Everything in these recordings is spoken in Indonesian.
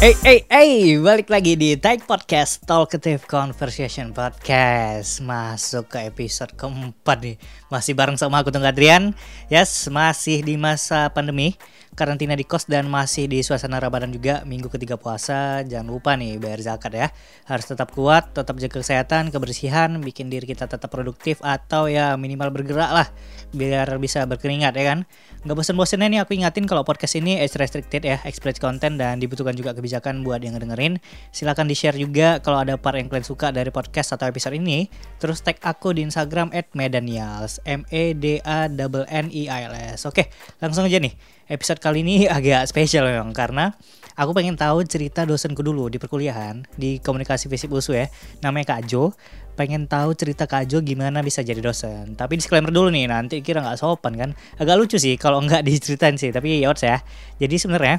Hey, hey, hey, balik lagi di Tag Podcast Talkative Conversation Podcast. Masuk ke episode keempat nih. Masih bareng sama aku Tunggu Adrian. Yes, masih di masa pandemi Karantina di kos dan masih di suasana Ramadan juga Minggu ketiga puasa Jangan lupa nih bayar zakat ya Harus tetap kuat, tetap jaga kesehatan, kebersihan Bikin diri kita tetap produktif Atau ya minimal bergerak lah Biar bisa berkeringat ya kan Gak bosen-bosennya nih aku ingatin kalau podcast ini age restricted ya, explicit content dan dibutuhkan juga kebijakan buat yang ngedengerin. Silahkan di-share juga kalau ada part yang kalian suka dari podcast atau episode ini. Terus tag aku di Instagram at medanials, M E D A N N I A L S. Oke, langsung aja nih. Episode kali ini agak spesial memang karena aku pengen tahu cerita dosenku dulu di perkuliahan di komunikasi fisik USU ya. Namanya Kak Jo pengen tahu cerita Kak Jo gimana bisa jadi dosen. Tapi disclaimer dulu nih, nanti kira nggak sopan kan. Agak lucu sih kalau nggak diceritain sih, tapi ya ya. Jadi sebenarnya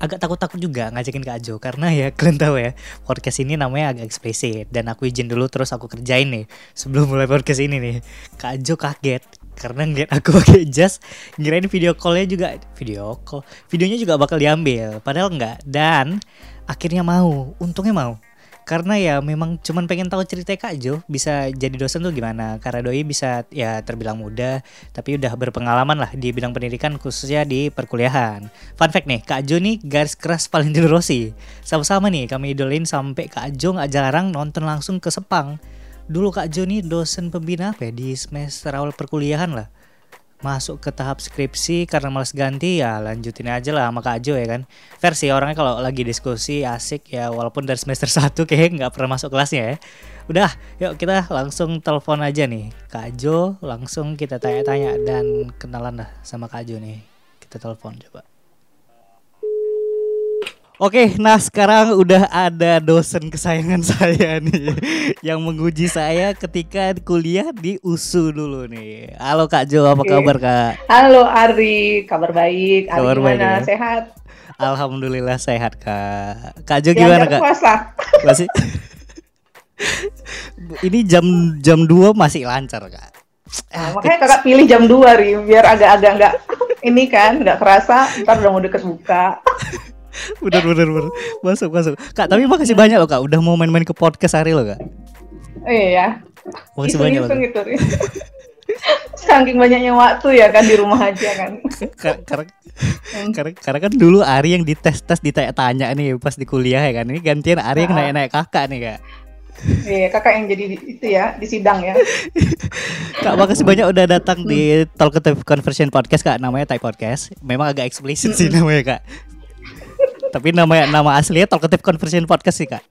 agak takut-takut juga ngajakin Kak Jo karena ya kalian tahu ya podcast ini namanya agak eksplisit dan aku izin dulu terus aku kerjain nih sebelum mulai podcast ini nih Kak Jo kaget karena ngeliat aku pakai jas ngirain video callnya juga video call videonya juga bakal diambil padahal enggak dan akhirnya mau untungnya mau. Karena ya memang cuman pengen tahu cerita Kak Jo bisa jadi dosen tuh gimana? Karena doi bisa ya terbilang muda tapi udah berpengalaman lah di bidang pendidikan khususnya di perkuliahan. Fun fact nih Kak Jo nih garis keras Valentino Rossi sama-sama nih kami idolin sampai Kak Jo nggak jarang nonton langsung ke Sepang dulu Kak Jo nih dosen pembina apa ya? Di semester awal perkuliahan lah. Masuk ke tahap skripsi karena males ganti ya lanjutin aja lah sama Kak Jo ya kan? Versi orangnya kalau lagi diskusi asik ya walaupun dari semester 1 kayak nggak pernah masuk kelasnya ya. Udah yuk kita langsung telepon aja nih. Kak Jo langsung kita tanya-tanya dan kenalan lah sama Kak Jo nih. Kita telepon coba Oke, nah sekarang udah ada dosen kesayangan saya nih yang menguji saya ketika kuliah di USU dulu nih. Halo Kak Jo, apa kabar Kak? Halo Ari, kabar baik. Ari Kabar baik, gimana? ya? Sehat? Alhamdulillah sehat Kak. Kak Jo Ya, gimana Kak? puasa. Masih Ini jam jam 2 masih lancar Kak. Ah, Makanya kakak pilih jam 2 Ri, biar agak-agak nggak ini kan, nggak kerasa, ntar udah mau deket buka. bener bener bener. Masuk masuk. Kak, tapi makasih banyak loh Kak udah mau main-main ke podcast hari loh Kak. Oh iya ya. Makasih banyak loh. Iseng-iseng Kak. gitu Ri. Saking banyaknya waktu ya kan di rumah aja kan. Kar- karena karena karena kan dulu Ari yang dites tes ditanya-tanya nih pas di kuliah ya kan ini gantian Ari yang naik-naik kakak nih kak Iya, kakak yang jadi di- itu ya, di sidang ya. kak makasih banyak udah datang di Talkative Conversion Podcast kak namanya Type Podcast memang agak eksplisit sih namanya kak tapi namanya nama aslinya Talkative Conversion Podcast sih kak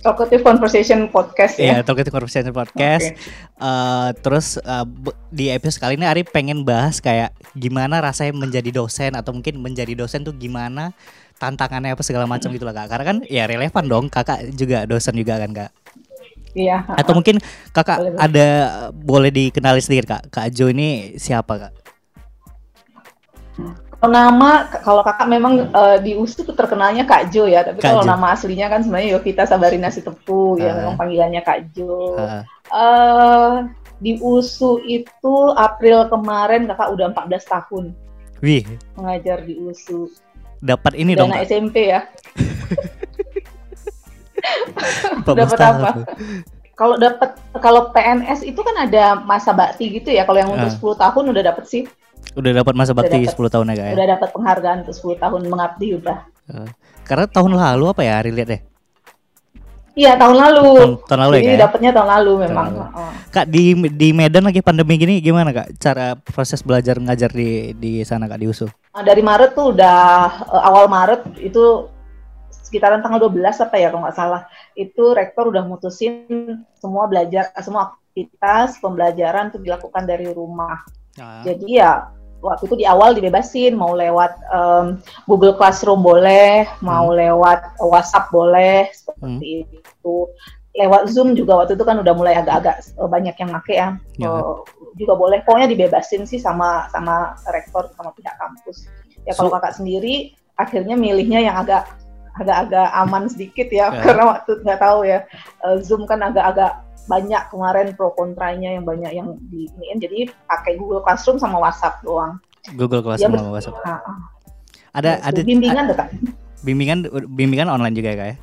Talkative Conversation Podcast Iya, ya. Talkative Conversation Podcast. Oke. Eh, terus bu- di episode kali ini Ari pengen bahas kayak gimana rasanya menjadi dosen atau mungkin menjadi dosen tuh gimana tantangannya apa segala macam gitu lah kak. Karena kan ya relevan dong kakak juga dosen juga kan kak. Iya. Atau mungkin kakak Boleh, ada boleh dikenali sedikit kak. Kak Jo ini siapa kak? Kalau nama, kalau kakak memang eh, di USU tuh terkenalnya Kak Jo ya, tapi Kak kalau Jo. nama aslinya kan sebenarnya Yovita Sabarina Sitepu, ya Ah. memang panggilannya Kak Jo. Ah, eh di USU itu April kemarin kakak udah 14 tahun wih, mengajar di USU. dapat ini Udah dong kak. SMP ya. 14 dapat apa? Kalau dapat kalau PNS itu kan ada masa bakti gitu ya. Kalau yang untuk Ah. 10 tahun udah dapat sih, Udah dapat masa Udah bakti dapet. 10 tahun ya kak ya? udah dapat penghargaan untuk 10 tahun mengabdi udah. Eh, Karena tahun lalu apa ya Ari lihat deh? Iya, tahun lalu. Tahun, tahun lalu ya Jadi kak? ya? dapatnya tahun lalu memang. lalu. Heeh. Kak di di Medan lagi pandemi gini gimana kak? Cara proses belajar ngajar di di sana kak di USU? Nah, dari Maret tuh udah eh, awal Maret itu sekitaran tanggal 12 apa ya kalau nggak salah itu rektor udah mutusin semua belajar semua aktivitas pembelajaran tuh dilakukan dari rumah. Jadi ya waktu itu di awal dibebasin mau lewat em, Google Classroom boleh, mau lewat WhatsApp boleh seperti itu. Lewat Zoom juga waktu itu kan udah mulai agak-agak eh, banyak yang make ya. Ya. Eh, juga boleh. Pokoknya dibebasin sih sama sama rektor sama pihak kampus. Ya kalau So- kakak sendiri akhirnya milihnya yang agak agak-agak aman sedikit ya, Ya. karena waktu nggak tahu ya eh, Zoom kan agak-agak banyak kemarin pro kontranya yang banyak yang di iniin. jadi pakai Google Classroom sama WhatsApp doang. Google Ya, Classroom bet- sama WhatsApp. Ah, ah. Ada ada bimbingan tetap. Bimbingan bimbingan online juga ya kak ya?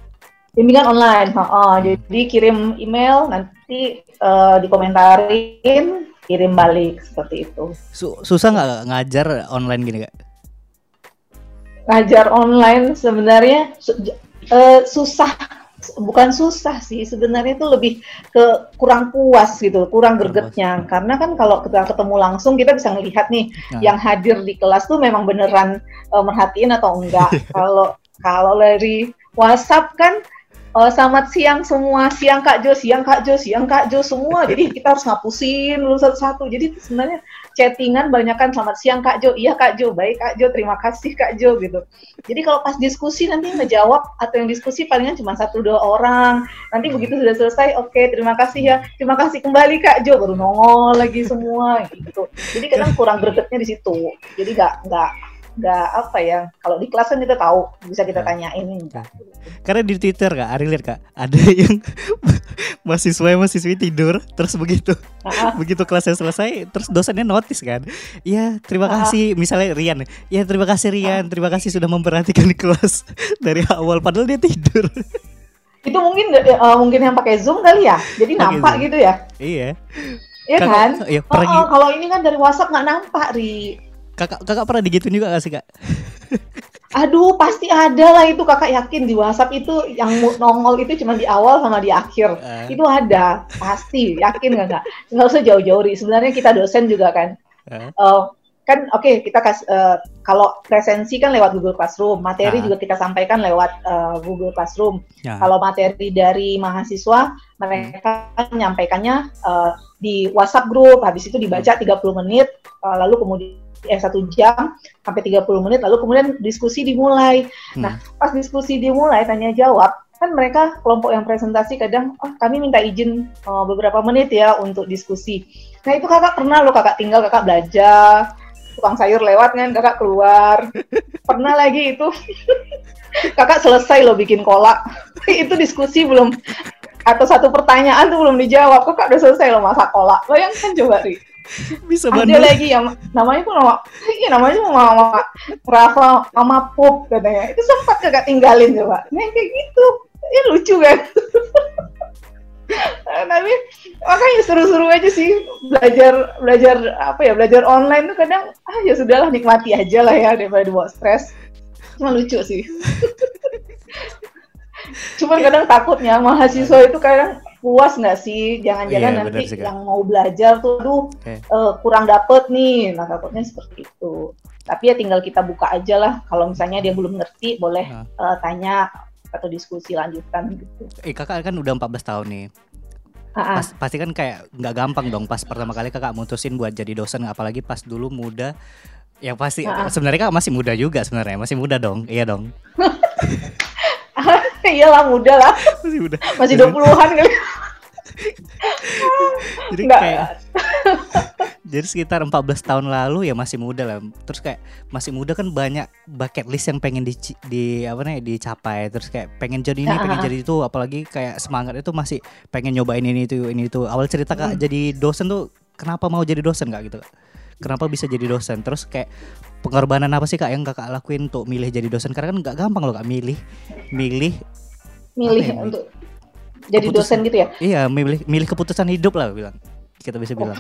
Bimbingan online, oh, oh. jadi kirim email nanti uh, dikomentarin, kirim balik seperti itu. susah nggak ngajar online gini kak? Ngajar online sebenarnya su uh, susah bukan susah sih sebenarnya itu lebih ke kurang puas gitu kurang gregetnya karena kan kalau kita ketemu langsung kita bisa melihat nih nah. yang hadir di kelas tuh memang beneran uh, merhatiin atau enggak kalau kalau dari WhatsApp kan uh, selamat siang semua, siang Kak Jo, siang Kak Jo, siang Kak Jo semua. Jadi kita harus ngapusin dulu satu-satu. Jadi sebenarnya chattingan banyak kan selamat siang Kak Jo, iya Kak Jo, baik Kak Jo, terima kasih Kak Jo gitu. Jadi kalau pas diskusi nanti ngejawab atau yang diskusi palingan cuma satu dua orang. Nanti begitu sudah selesai, oke okay, terima kasih ya, terima kasih kembali Kak Jo, baru nongol lagi semua gitu. Jadi kadang kurang gregetnya di situ. Jadi nggak nggak nggak apa ya kalau di kelas kan kita tahu bisa kita nah. tanyain nah. karena di twitter kak Ari lihat kak ada yang mahasiswa mahasiswi tidur terus begitu uh-huh. begitu kelasnya selesai terus dosennya notice kan ya terima uh-huh. kasih misalnya Rian ya terima kasih Rian uh-huh. terima kasih sudah memperhatikan kelas dari awal padahal dia tidur itu mungkin uh, mungkin yang pakai zoom kali ya jadi pake nampak zoom. gitu ya iya Iya kan? Ya, oh, oh, kalau ini kan dari WhatsApp nggak nampak, Ri. Kakak kakak pernah digituin juga gak sih kak? Aduh pasti ada lah itu kakak yakin di WhatsApp itu yang nongol itu cuma di awal sama di akhir uh. itu ada pasti yakin nggak nggak nggak usah jauh-jauh sebenarnya kita dosen juga kan uh. Uh, kan oke okay, kita kas uh, kalau presensi kan lewat Google Classroom materi uh. juga kita sampaikan lewat uh, Google Classroom uh. kalau materi dari mahasiswa mereka hmm. menyampaikannya uh, di WhatsApp grup habis itu dibaca 30 menit uh, lalu kemudian eh satu jam sampai 30 menit lalu kemudian diskusi dimulai. Hmm. Nah, pas diskusi dimulai tanya jawab kan mereka kelompok yang presentasi kadang oh kami minta izin oh, beberapa menit ya untuk diskusi. Nah, itu kakak pernah lo kakak tinggal kakak belajar tukang sayur lewat kan kakak keluar. pernah lagi itu kakak selesai lo bikin kolak. itu diskusi belum atau satu pertanyaan tuh belum dijawab kakak udah selesai lo masak kolak. Lo yang kan coba Ri bisa banget. Ada lagi yang namanya pun nama, iya namanya mama Rafa Mama Pop katanya. Itu sempat kakak tinggalin coba. Nah kayak gitu, ya lucu kan. Tapi makanya seru-seru aja sih belajar belajar apa ya belajar online tuh kadang ah ya sudahlah nikmati aja lah ya daripada dibawa stres cuma lucu sih cuman kadang takutnya mahasiswa itu kadang puas nggak sih? Jangan-jangan iya, nanti sih, yang mau belajar tuh, aduh okay. uh, eh, kurang dapet nih. Nah takutnya seperti itu. Tapi ya tinggal kita buka aja lah. Kalau misalnya dia belum ngerti, boleh nah. uh, tanya atau diskusi lanjutan gitu. Eh kakak kan udah 14 tahun nih. Pas, pasti kan kayak nggak gampang dong pas pertama kali kakak mutusin buat jadi dosen apalagi pas dulu muda. Yang pasti sebenarnya kak masih muda juga sebenarnya masih muda dong iya dong. Iyalah muda lah. Masih muda. Masih dua puluhan kali jadi Nggak. kayak jadi sekitar 14 tahun lalu ya masih muda lah. Terus kayak masih muda kan banyak bucket list yang pengen di, di apa nih dicapai. Terus kayak pengen jadi ini pengen jadi itu. Apalagi kayak semangat itu masih pengen nyobain ini itu ini itu. Awal cerita kak hmm. jadi dosen tuh kenapa mau jadi dosen kak gitu. Kenapa bisa jadi dosen? Terus kayak pengorbanan apa sih kak yang kakak lakuin untuk milih jadi dosen? Karena kan nggak gampang loh kak milih milih milih ya, untuk jadi keputusan, dosen gitu ya iya milih milih keputusan hidup lah bilang kita bisa bilang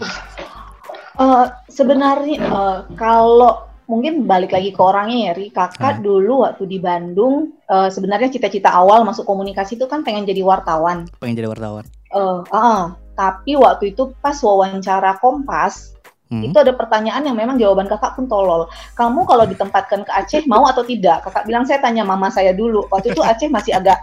uh, sebenarnya uh, kalau mungkin balik lagi ke orangnya ya Ri kakak hmm. dulu waktu di Bandung uh, sebenarnya cita-cita awal masuk komunikasi itu kan pengen jadi wartawan pengen jadi wartawan uh, uh, tapi waktu itu pas wawancara Kompas Hmm. Itu ada pertanyaan yang memang jawaban kakak pun tolol. Kamu kalau ditempatkan ke Aceh mau atau tidak? Kakak bilang saya tanya mama saya dulu. Waktu itu Aceh masih agak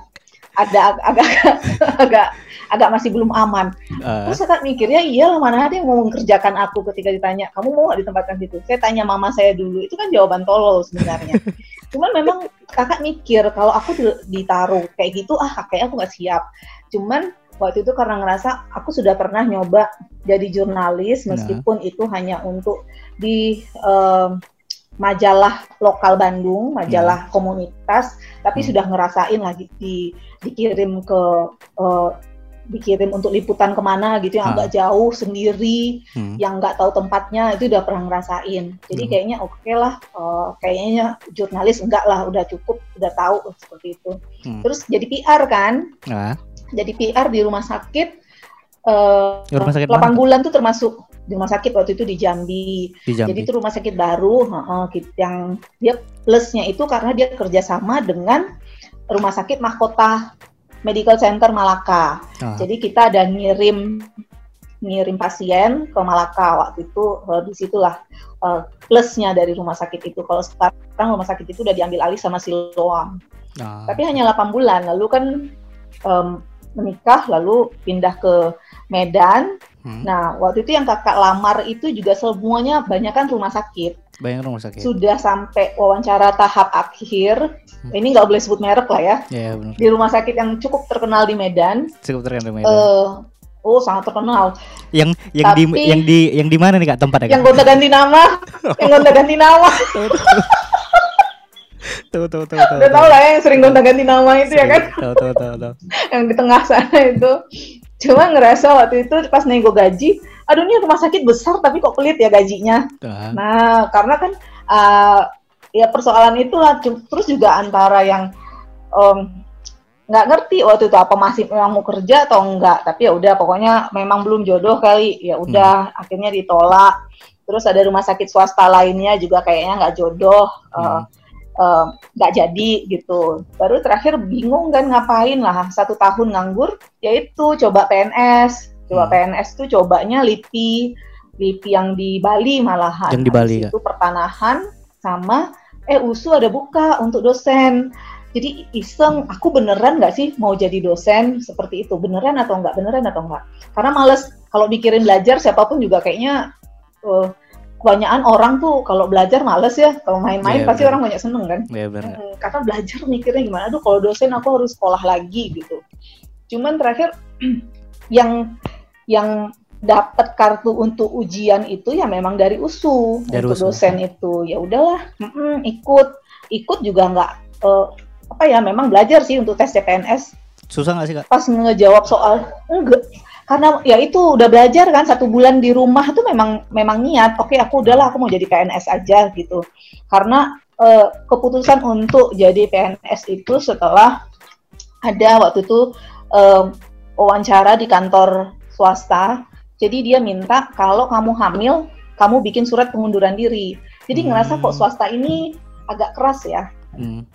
ada agak agak agak masih belum aman. Uh. Terus kakak mikir ya iyalah mana ada yang mau mengerjakan aku ketika ditanya kamu mau nggak ditempatkan situ? Saya tanya mama saya dulu. Itu kan jawaban tolol sebenarnya. Cuman memang kakak mikir kalau aku ditaruh kayak gitu ah kayak aku nggak siap. Cuman waktu itu karena ngerasa aku sudah pernah nyoba jadi jurnalis nah. meskipun nah. itu hanya untuk di um, majalah lokal Bandung, majalah nah. komunitas, tapi hmm. sudah ngerasain lagi di dikirim ke uh, dikirim untuk liputan ke mana gitu yang Ah. agak jauh sendiri Hmm. yang nggak tahu tempatnya itu udah pernah ngerasain jadi Hmm. kayaknya oke lah eh, kayaknya jurnalis enggak lah udah cukup udah tahu seperti itu Hmm. terus jadi PR kan Nah, jadi PR di rumah sakit Ya, rumah sakit 8 mana bulan tuh termasuk di rumah sakit waktu itu di Jambi di Jambi. jadi itu rumah sakit baru heeh, ki- yang dia plusnya itu karena dia kerjasama dengan rumah sakit mahkota Medical Center Malaka. Ah. Jadi kita ada ngirim ngirim pasien ke Malaka waktu itu eh, di situlah eh, plusnya dari rumah sakit itu. Kalau sekarang rumah sakit itu udah diambil alih sama Siloam. Ah. Tapi hanya 8 bulan. Lalu kan em, menikah lalu pindah ke Medan. Hmm. Nah, waktu itu yang kakak lamar itu juga semuanya banyak kan rumah sakit. Banyak rumah sakit. Sudah sampai wawancara tahap akhir. Hmm. Ini nggak boleh sebut merek lah ya. Ya, ya benar. Di rumah sakit yang cukup terkenal di Medan. Cukup terkenal Medan. eh oh, sangat terkenal. yang yang di tapi- yang di yang di mana nih Kak tempatnya? Yang Kak? gonta ganti nama, yang gonta ganti nama. Tahu tahu tahu tahu. Udah tau lah ya yang sering gonta ganti nama itu ya kan. Tahu tahu tahu tahu. yang di tengah sana itu. Cuma ngerasa waktu itu pas nego gaji, aduh ini rumah sakit besar tapi kok pelit ya gajinya. Ah. Nah, karena kan uh, ya persoalan itulah terus juga antara yang em, nggak ngerti waktu itu apa masih memang mau kerja atau enggak, tapi ya udah pokoknya memang belum jodoh kali, ya udah akhirnya ditolak. Terus ada rumah sakit swasta lainnya juga kayaknya nggak jodoh. eh, eh, nggak jadi gitu. Baru terakhir bingung kan ngapain lah satu tahun nganggur, yaitu coba PNS. Coba Hmm. PNS tuh cobanya LIPI, LIPI yang di Bali malahan. Yang di Bali, Habis Itu pertanahan sama eh USU ada buka untuk dosen. Jadi iseng, aku beneran nggak sih mau jadi dosen seperti itu? Beneran atau enggak? Beneran atau enggak? Karena males kalau mikirin belajar siapa pun juga kayaknya eh, kebanyakan orang tuh kalau belajar males ya. Kalau main-main Iya, pasti bener. orang banyak seneng kan. Ya benar. Mm, karena belajar mikirnya gimana, aduh kalau dosen aku harus sekolah lagi gitu. Cuman terakhir yang yang dapat kartu untuk ujian itu ya memang dari USU Dari untuk USU. dosen itu. Ya udahlah, ikut ikut juga nggak eh, apa ya memang belajar sih untuk tes CPNS Susah nggak sih Kak? pas ngejawab soal enggak karena ya itu udah belajar kan satu bulan di rumah tuh memang memang niat oke aku udahlah aku mau jadi PNS aja gitu karena eh, keputusan untuk jadi PNS itu setelah ada waktu itu eh, wawancara di kantor swasta jadi dia minta kalau kamu hamil kamu bikin surat pengunduran diri jadi ngerasa kok Hmm. swasta ini agak keras ya Hmm.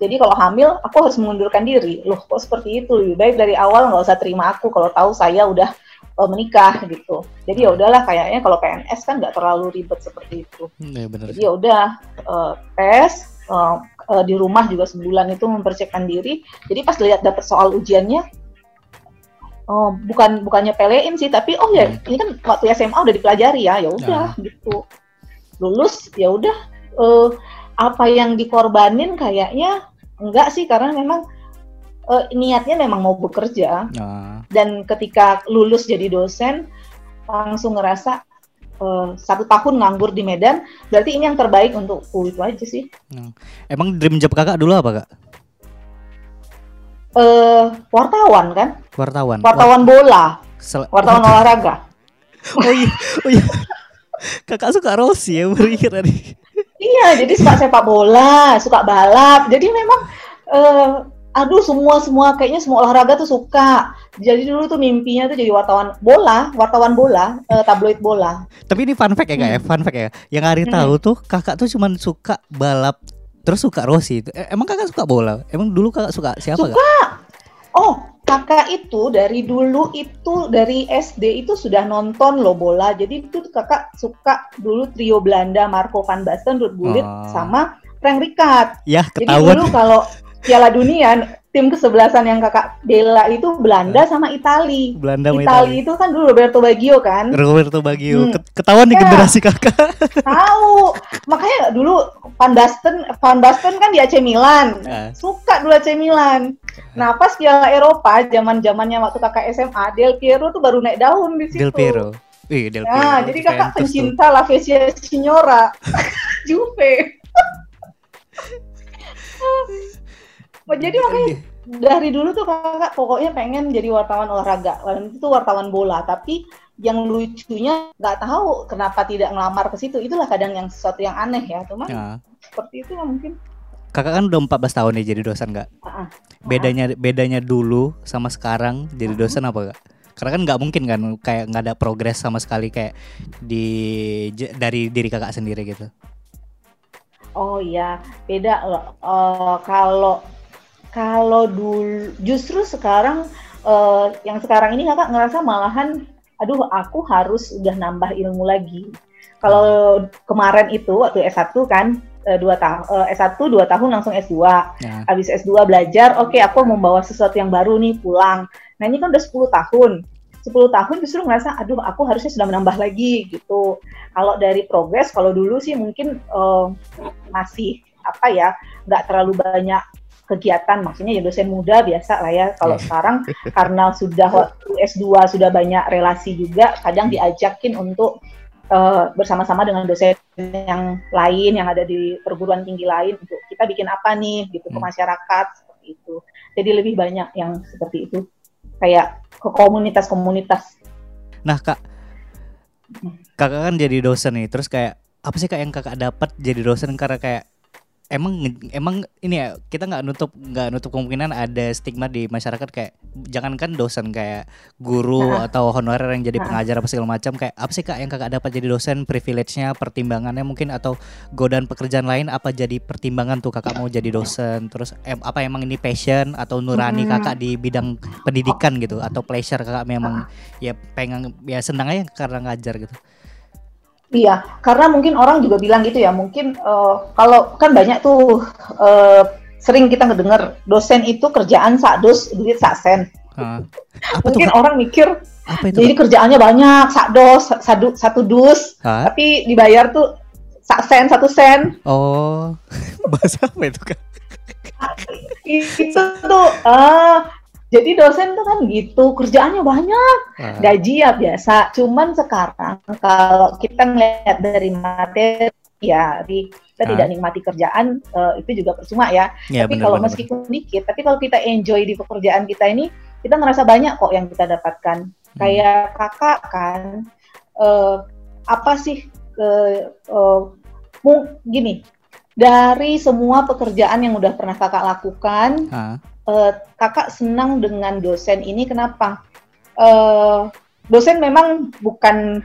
Jadi kalau hamil, aku harus mengundurkan diri. Loh, kok seperti itu? Lebih baik dari awal nggak usah terima aku kalau tahu saya udah eh, menikah gitu. Jadi ya udahlah, kayaknya kalau PNS kan nggak terlalu ribet seperti itu. Ya benar. Jadi ya udah eh, tes eh, eh, di rumah juga sebulan itu mempersiapkan diri. Jadi pas lihat dapet soal ujiannya, oh bukan bukannya pelein sih, tapi oh ya Hmm. ini kan waktu SMA udah dipelajari ya, ya udah gitu. Lulus ya udah eh, apa yang dikorbanin kayaknya enggak sih karena memang eh, niatnya memang mau bekerja Nah, dan ketika lulus jadi dosen langsung ngerasa eh, satu tahun nganggur di Medan berarti ini yang terbaik untukku itu aja sih emang dream job Kakak dulu apa Kak? eh wartawan kan Wartawan. wartawan bola Wah, sel- wartawan olahraga Oh iya, oh iya. Kakak suka Rossi ya, berpikir tadi. Iya jadi suka sepak bola suka balap jadi memang eh aduh semua semua kayaknya semua olahraga tuh suka jadi dulu tuh mimpinya tuh jadi wartawan bola wartawan bola eh, tabloid bola Tapi ini fun fact ya kak ya, fun fact ya. Yang Ari Hmm. tahu tuh kakak tuh cuman suka balap, terus suka Rossi. Eh, Emang kakak suka bola? Emang dulu kakak suka siapa Suka. kak? Oh, kakak itu dari dulu itu dari SD itu sudah nonton loh bola. Jadi itu kakak suka dulu trio Belanda Marco van Basten, Ruud Gullit Oh. sama Frank Rijkaard. Ya Jadi dulu kalau Piala Dunia tim kesebelasan yang kakak bela itu Belanda sama Itali. Belanda sama Itali Italia. itu kan dulu Roberto Baggio kan. Roberto Baggio. Hmm. Ket- Ketahuan di Ya. generasi kakak. Tahu. Makanya dulu Van Basten Van Basten kan di AC Milan. Ah. Suka dulu AC Milan. Nah, pas Piala Eropa zaman-zamannya waktu kakak SMA, Del Piero tuh baru naik daun di situ. Del Piero. Ih, Del Piero. Nah, jadi kakak pencinta La Spezia Signora. Juve. Oh, jadi makanya dari dulu tuh kakak pokoknya pengen jadi wartawan olahraga. Dan itu wartawan bola, tapi yang lucunya nggak tahu kenapa tidak ngelamar ke situ. Itulah kadang yang sesuatu yang aneh ya, teman. Ya. Seperti itu ya mungkin. Kakak kan udah 14 tahun nih jadi dosen nggak? Uh -uh. Bedanya bedanya dulu sama sekarang jadi dosen apa kak? Karena kan nggak mungkin kan kayak nggak ada progres sama sekali kayak di dari diri kakak sendiri gitu. Oh iya, beda loh. Uh, kalau kalau dulu justru sekarang uh, yang sekarang ini kakak ngerasa malahan aduh aku harus udah nambah ilmu lagi. Kalau kemarin itu waktu S1 kan uh, dua tahun uh, S1 dua tahun langsung S2. Ya. Habis S2 belajar, oke okay, aku mau bawa sesuatu yang baru nih pulang. Nah, ini kan udah 10 tahun. 10 tahun justru ngerasa aduh aku harusnya sudah menambah lagi gitu. Kalau dari progres kalau dulu sih mungkin uh, masih apa ya nggak terlalu banyak kegiatan maksudnya ya dosen muda biasa lah ya. Kalau iya. sekarang karena sudah waktu S2 sudah banyak relasi juga kadang diajakin untuk uh, bersama-sama dengan dosen yang lain yang ada di perguruan tinggi lain untuk kita bikin apa nih? gitu ke hmm. masyarakat seperti itu. Jadi lebih banyak yang seperti itu. Kayak ke komunitas-komunitas. Nah kak hmm. kakak kan jadi dosen nih terus kayak apa sih kak yang kakak dapat jadi dosen? Karena kayak emang emang ini ya kita nggak nutup nggak nutup kemungkinan ada stigma di masyarakat kayak jangankan dosen kayak guru nah. atau honorer yang jadi nah. pengajar apa segala macam kayak apa sih kak yang kakak dapat jadi dosen privilege-nya pertimbangannya mungkin atau godaan pekerjaan lain apa jadi pertimbangan tuh kakak mau jadi dosen terus em, apa emang ini passion atau nurani hmm. kakak di bidang pendidikan gitu atau pleasure kakak memang ya pengen ya senang aja karena ngajar gitu Iya, karena mungkin orang juga bilang gitu ya, mungkin uh, kalau kan banyak tuh uh, sering kita ngedenger dosen itu kerjaan sak dos duit sak sen. Uh, mungkin tuh, orang mikir apa itu, jadi kerjaannya banyak sak dos satu satu dus, huh? tapi dibayar tuh sak sen satu sen. Oh, bahasa apa itu kan? itu tuh uh, jadi dosen tuh kan gitu, kerjaannya banyak, uh. gaji ya biasa. Cuman sekarang kalau kita ngeliat dari materi ya, di, kita tidak nikmati kerjaan uh, itu juga percuma ya. ya tapi kalau meskipun dikit, tapi kalau kita enjoy di pekerjaan kita ini, kita ngerasa banyak kok yang kita dapatkan. Hmm. Kayak kakak kan, uh, apa sih uh, uh, gini dari semua pekerjaan yang udah pernah kakak lakukan. Uh uh, kakak senang dengan dosen ini kenapa? Uh, dosen memang bukan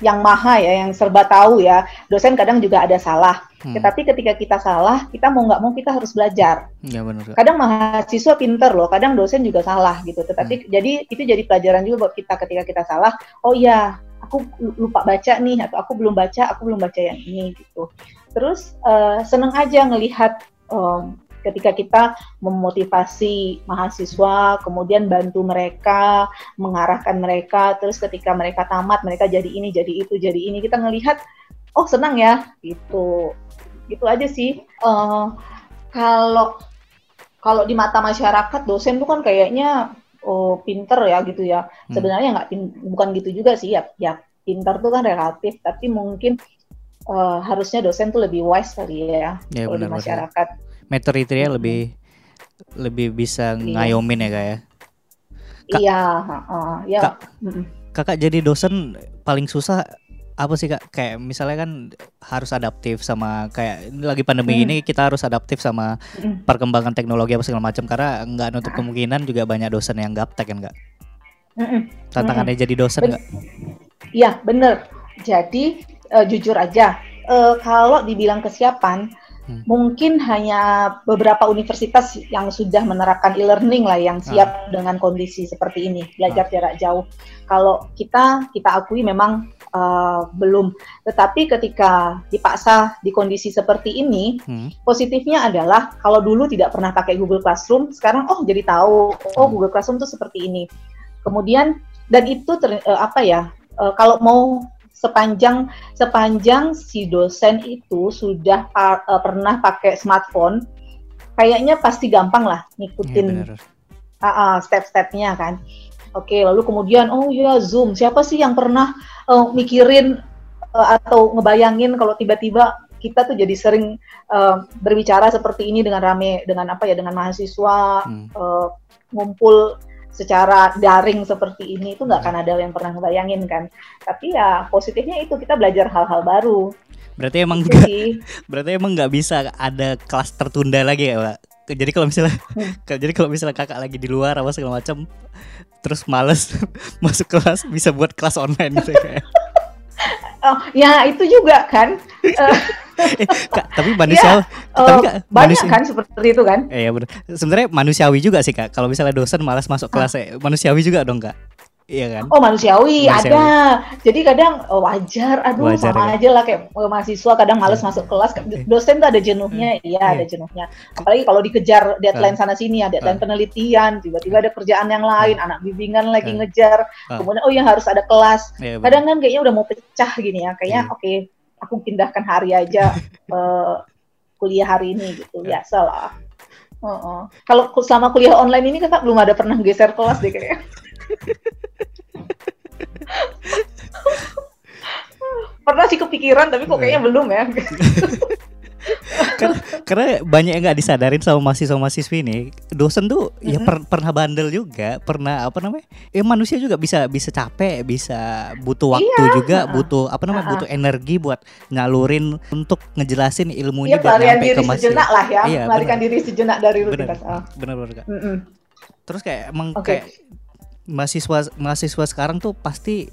yang maha ya, yang serba tahu ya. Dosen kadang juga ada salah. Hmm. Tetapi ketika kita salah, kita mau nggak mau kita harus belajar. Ya, benar. Kadang mahasiswa pinter loh, kadang dosen juga salah gitu. Tetapi hmm. jadi itu jadi pelajaran juga buat kita ketika kita salah. Oh iya, aku lupa baca nih atau aku belum baca, aku belum baca yang ini gitu. Terus uh, seneng aja ngelihat um, ketika kita memotivasi mahasiswa, kemudian bantu mereka, mengarahkan mereka, terus ketika mereka tamat, mereka jadi ini, jadi itu, jadi ini, kita ngelihat, oh senang ya, gitu, gitu aja sih. Uh, kalau kalau di mata masyarakat dosen tuh kan kayaknya oh pinter ya gitu ya. Hmm. Sebenarnya nggak bukan gitu juga sih ya. Ya pinter tuh kan relatif, tapi mungkin uh, harusnya dosen tuh lebih wise kali ya, ya kalau di masyarakat. Benar meter itu ya lebih lebih bisa iya. ngayomin ya kak ya kak, iya uh, ya kak, kakak jadi dosen paling susah apa sih kak kayak misalnya kan harus adaptif sama kayak lagi pandemi hmm. ini kita harus adaptif sama hmm. perkembangan teknologi apa segala macam karena nggak nutup kemungkinan juga banyak dosen yang gaptek kan kak hmm. tantangannya hmm. jadi dosen nggak Iya bener jadi uh, jujur aja uh, kalau dibilang kesiapan Hmm. Mungkin hanya beberapa universitas yang sudah menerapkan e-learning lah yang siap hmm. dengan kondisi seperti ini, belajar hmm. jarak jauh. Kalau kita kita akui memang uh, belum. Tetapi ketika dipaksa di kondisi seperti ini, hmm. positifnya adalah kalau dulu tidak pernah pakai Google Classroom, sekarang oh jadi tahu oh hmm. Google Classroom itu seperti ini. Kemudian dan itu ter, uh, apa ya? Uh, kalau mau sepanjang sepanjang si dosen itu sudah uh, pernah pakai smartphone, kayaknya pasti gampang lah ngikutin ya, uh, uh, step-stepnya kan. Oke, lalu kemudian oh ya Zoom, siapa sih yang pernah uh, mikirin uh, atau ngebayangin kalau tiba-tiba kita tuh jadi sering uh, berbicara seperti ini dengan rame dengan apa ya dengan mahasiswa hmm. uh, ngumpul secara daring seperti ini itu nggak akan ada yang pernah ngebayangin kan? Tapi ya positifnya itu kita belajar hal-hal baru. Berarti emang gak, berarti emang nggak bisa ada kelas tertunda lagi ya pak? Jadi kalau misalnya hmm. jadi kalau misalnya kakak lagi di luar apa segala macam terus males masuk kelas bisa buat kelas online gitu ya? Oh, ya itu juga kan. Eh, kak, tapi manusia, ya, tapi kak, banyak manusia, kan seperti itu kan? Eh, iya benar. Sebenarnya manusiawi juga sih kak. Kalau misalnya dosen malas masuk kelas, eh, manusiawi juga dong kak. Iya kan? Oh manusiawi, manusiawi. ada. Jadi kadang oh, wajar, aduh wajar, sama ya? aja lah kayak mahasiswa kadang males masuk kelas. Dosen tuh ada jenuhnya, iya ada jenuhnya. Apalagi kalau dikejar deadline sana sini, ada deadline penelitian, tiba-tiba ada kerjaan yang lain, anak bimbingan lagi ngejar, kemudian oh ya harus ada kelas. Kadang kan kayaknya udah mau pecah gini ya, kayaknya oke okay, aku pindahkan hari aja uh, kuliah hari ini gitu, biasa lah. Uh -uh. Kalau selama kuliah online ini kakak belum ada pernah geser kelas deh kayaknya. Pernah sih kepikiran tapi kok kayaknya belum ya. kan, karena banyak yang nggak disadarin sama mahasiswa-mahasiswi ini dosen tuh mm-hmm. ya per, pernah bandel juga pernah apa namanya ya manusia juga bisa bisa capek bisa butuh waktu iya. juga butuh apa namanya uh-huh. butuh energi buat nyalurin untuk ngejelasin ilmunya iya, biar nyampe ke mahasiswa sejenak lah ya iya, melarikan diri sejenak dari rutinitas benar, benar benar kak mm-hmm. terus kayak emang okay. kayak mahasiswa mahasiswa sekarang tuh pasti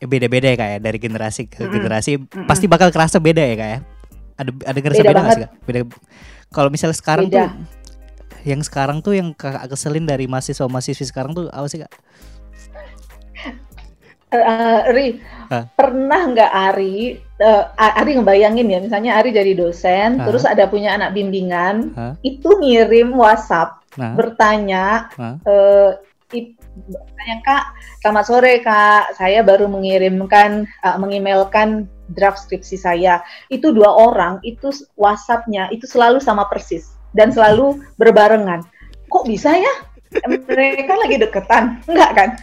ya beda-beda ya kayak ya, dari generasi ke generasi mm-hmm. pasti bakal kerasa beda ya kayak ya? Ada ada ngerasa beda, beda gak sih kak? Beda. Kalau misalnya sekarang beda. tuh yang sekarang tuh yang kakak keselin dari mahasiswa mahasiswi sekarang tuh apa sih kak? Uh, Ari, huh? pernah nggak Ari, uh, Ari ngebayangin ya, misalnya Ari jadi dosen, huh? terus ada punya anak bimbingan, huh? itu ngirim WhatsApp nah? bertanya, huh? uh, Tanya Kak, selamat sore Kak, saya baru mengirimkan, uh, mengemailkan draft skripsi saya. Itu dua orang, itu WhatsApp-nya itu selalu sama persis dan selalu berbarengan. Kok bisa ya? Mereka lagi deketan, enggak kan?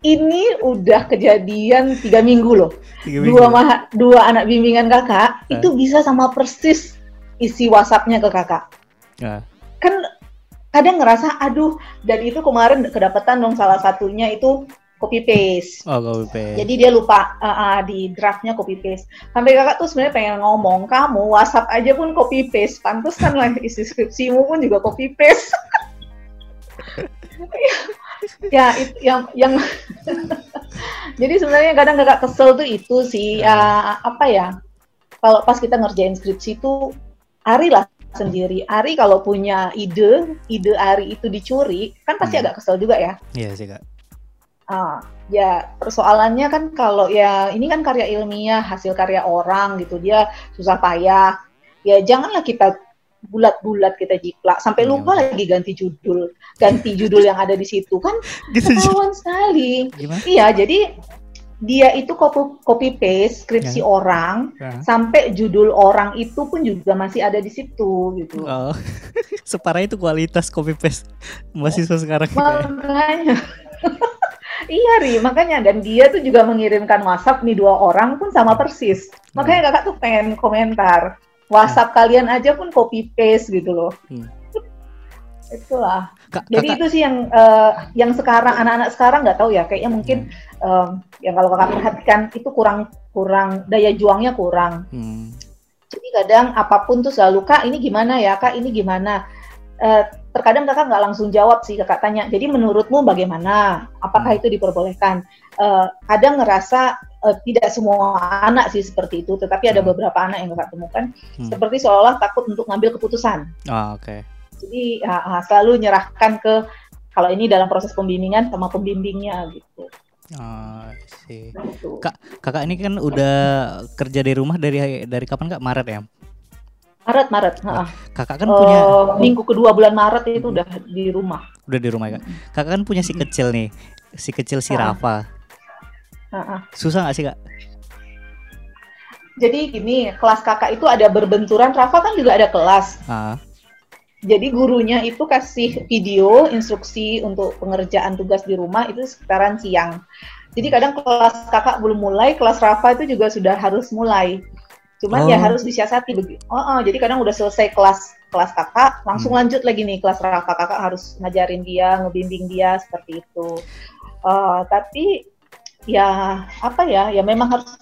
Ini udah kejadian tiga minggu loh. Tiga minggu. Dua maha, dua anak bimbingan kakak itu bisa sama persis isi WhatsApp-nya ke kakak. Kan kadang ngerasa aduh dan itu kemarin kedapatan dong salah satunya itu copy paste. Oh, copy paste. Jadi dia lupa uh, uh, di draftnya copy paste. Sampai kakak tuh sebenarnya pengen ngomong, kamu WhatsApp aja pun copy paste. Pantas kan lah isi skripsimu pun juga copy paste. ya itu yang yang jadi sebenarnya kadang kakak kesel tuh itu sih uh, apa ya kalau pas kita ngerjain skripsi tuh Ari lah sendiri. Ari kalau punya ide, ide Ari itu dicuri, kan pasti hmm. agak kesel juga ya. Iya sih kak. Ah, ya persoalannya kan kalau ya ini kan karya ilmiah, hasil karya orang gitu, dia susah payah. Ya janganlah kita bulat-bulat kita jiplak sampai iya, lupa lagi ganti judul, ganti judul yang ada di situ kan ketahuan sekali. Gimana? Iya, jadi dia itu copy, copy paste skripsi ya. orang ya. sampai judul orang itu pun juga masih ada di situ gitu. Oh. Separah itu kualitas copy paste mahasiswa sekarang. Makanya. iya Ri, makanya dan dia tuh juga mengirimkan WhatsApp nih dua orang pun sama persis. Makanya kakak tuh pengen komentar. WhatsApp ya. kalian aja pun copy paste gitu loh. Hmm itulah Kak, jadi itu sih yang uh, yang sekarang anak-anak sekarang nggak tahu ya kayaknya mungkin hmm. um, yang kalau kakak perhatikan itu kurang kurang daya juangnya kurang hmm. jadi kadang apa pun tuh selalu kak ini gimana ya kak ini gimana uh, terkadang kakak nggak langsung jawab sih kakak tanya jadi menurutmu bagaimana apakah hmm. itu diperbolehkan uh, kadang ngerasa uh, tidak semua anak sih seperti itu tetapi ada hmm. beberapa anak yang kakak temukan hmm. seperti seolah takut untuk ngambil keputusan oh, oke okay jadi uh, selalu nyerahkan ke kalau ini dalam proses pembimbingan sama pembimbingnya gitu. Oh, sih. Gitu. Kak, kakak ini kan udah kerja di rumah dari dari kapan kak? Maret ya? Maret, Maret. Nah, kakak kan uh, punya minggu kedua bulan Maret itu udah di rumah. Udah di rumah ya kak. Kakak kan punya si kecil nih, si kecil si Rafa. Uh, uh. Susah gak sih kak? Jadi gini, kelas kakak itu ada berbenturan. Rafa kan juga ada kelas. Uh jadi gurunya itu kasih video instruksi untuk pengerjaan tugas di rumah itu sekitaran siang. Jadi kadang kelas kakak belum mulai, kelas Rafa itu juga sudah harus mulai. Cuman ya harus disiasati begitu. Oh, oh, jadi kadang udah selesai kelas kelas kakak, langsung Hmm. lanjut lagi nih kelas kakak. Kakak harus ngajarin dia, ngebimbing dia seperti itu. Eh, tapi ya apa ya, ya memang harus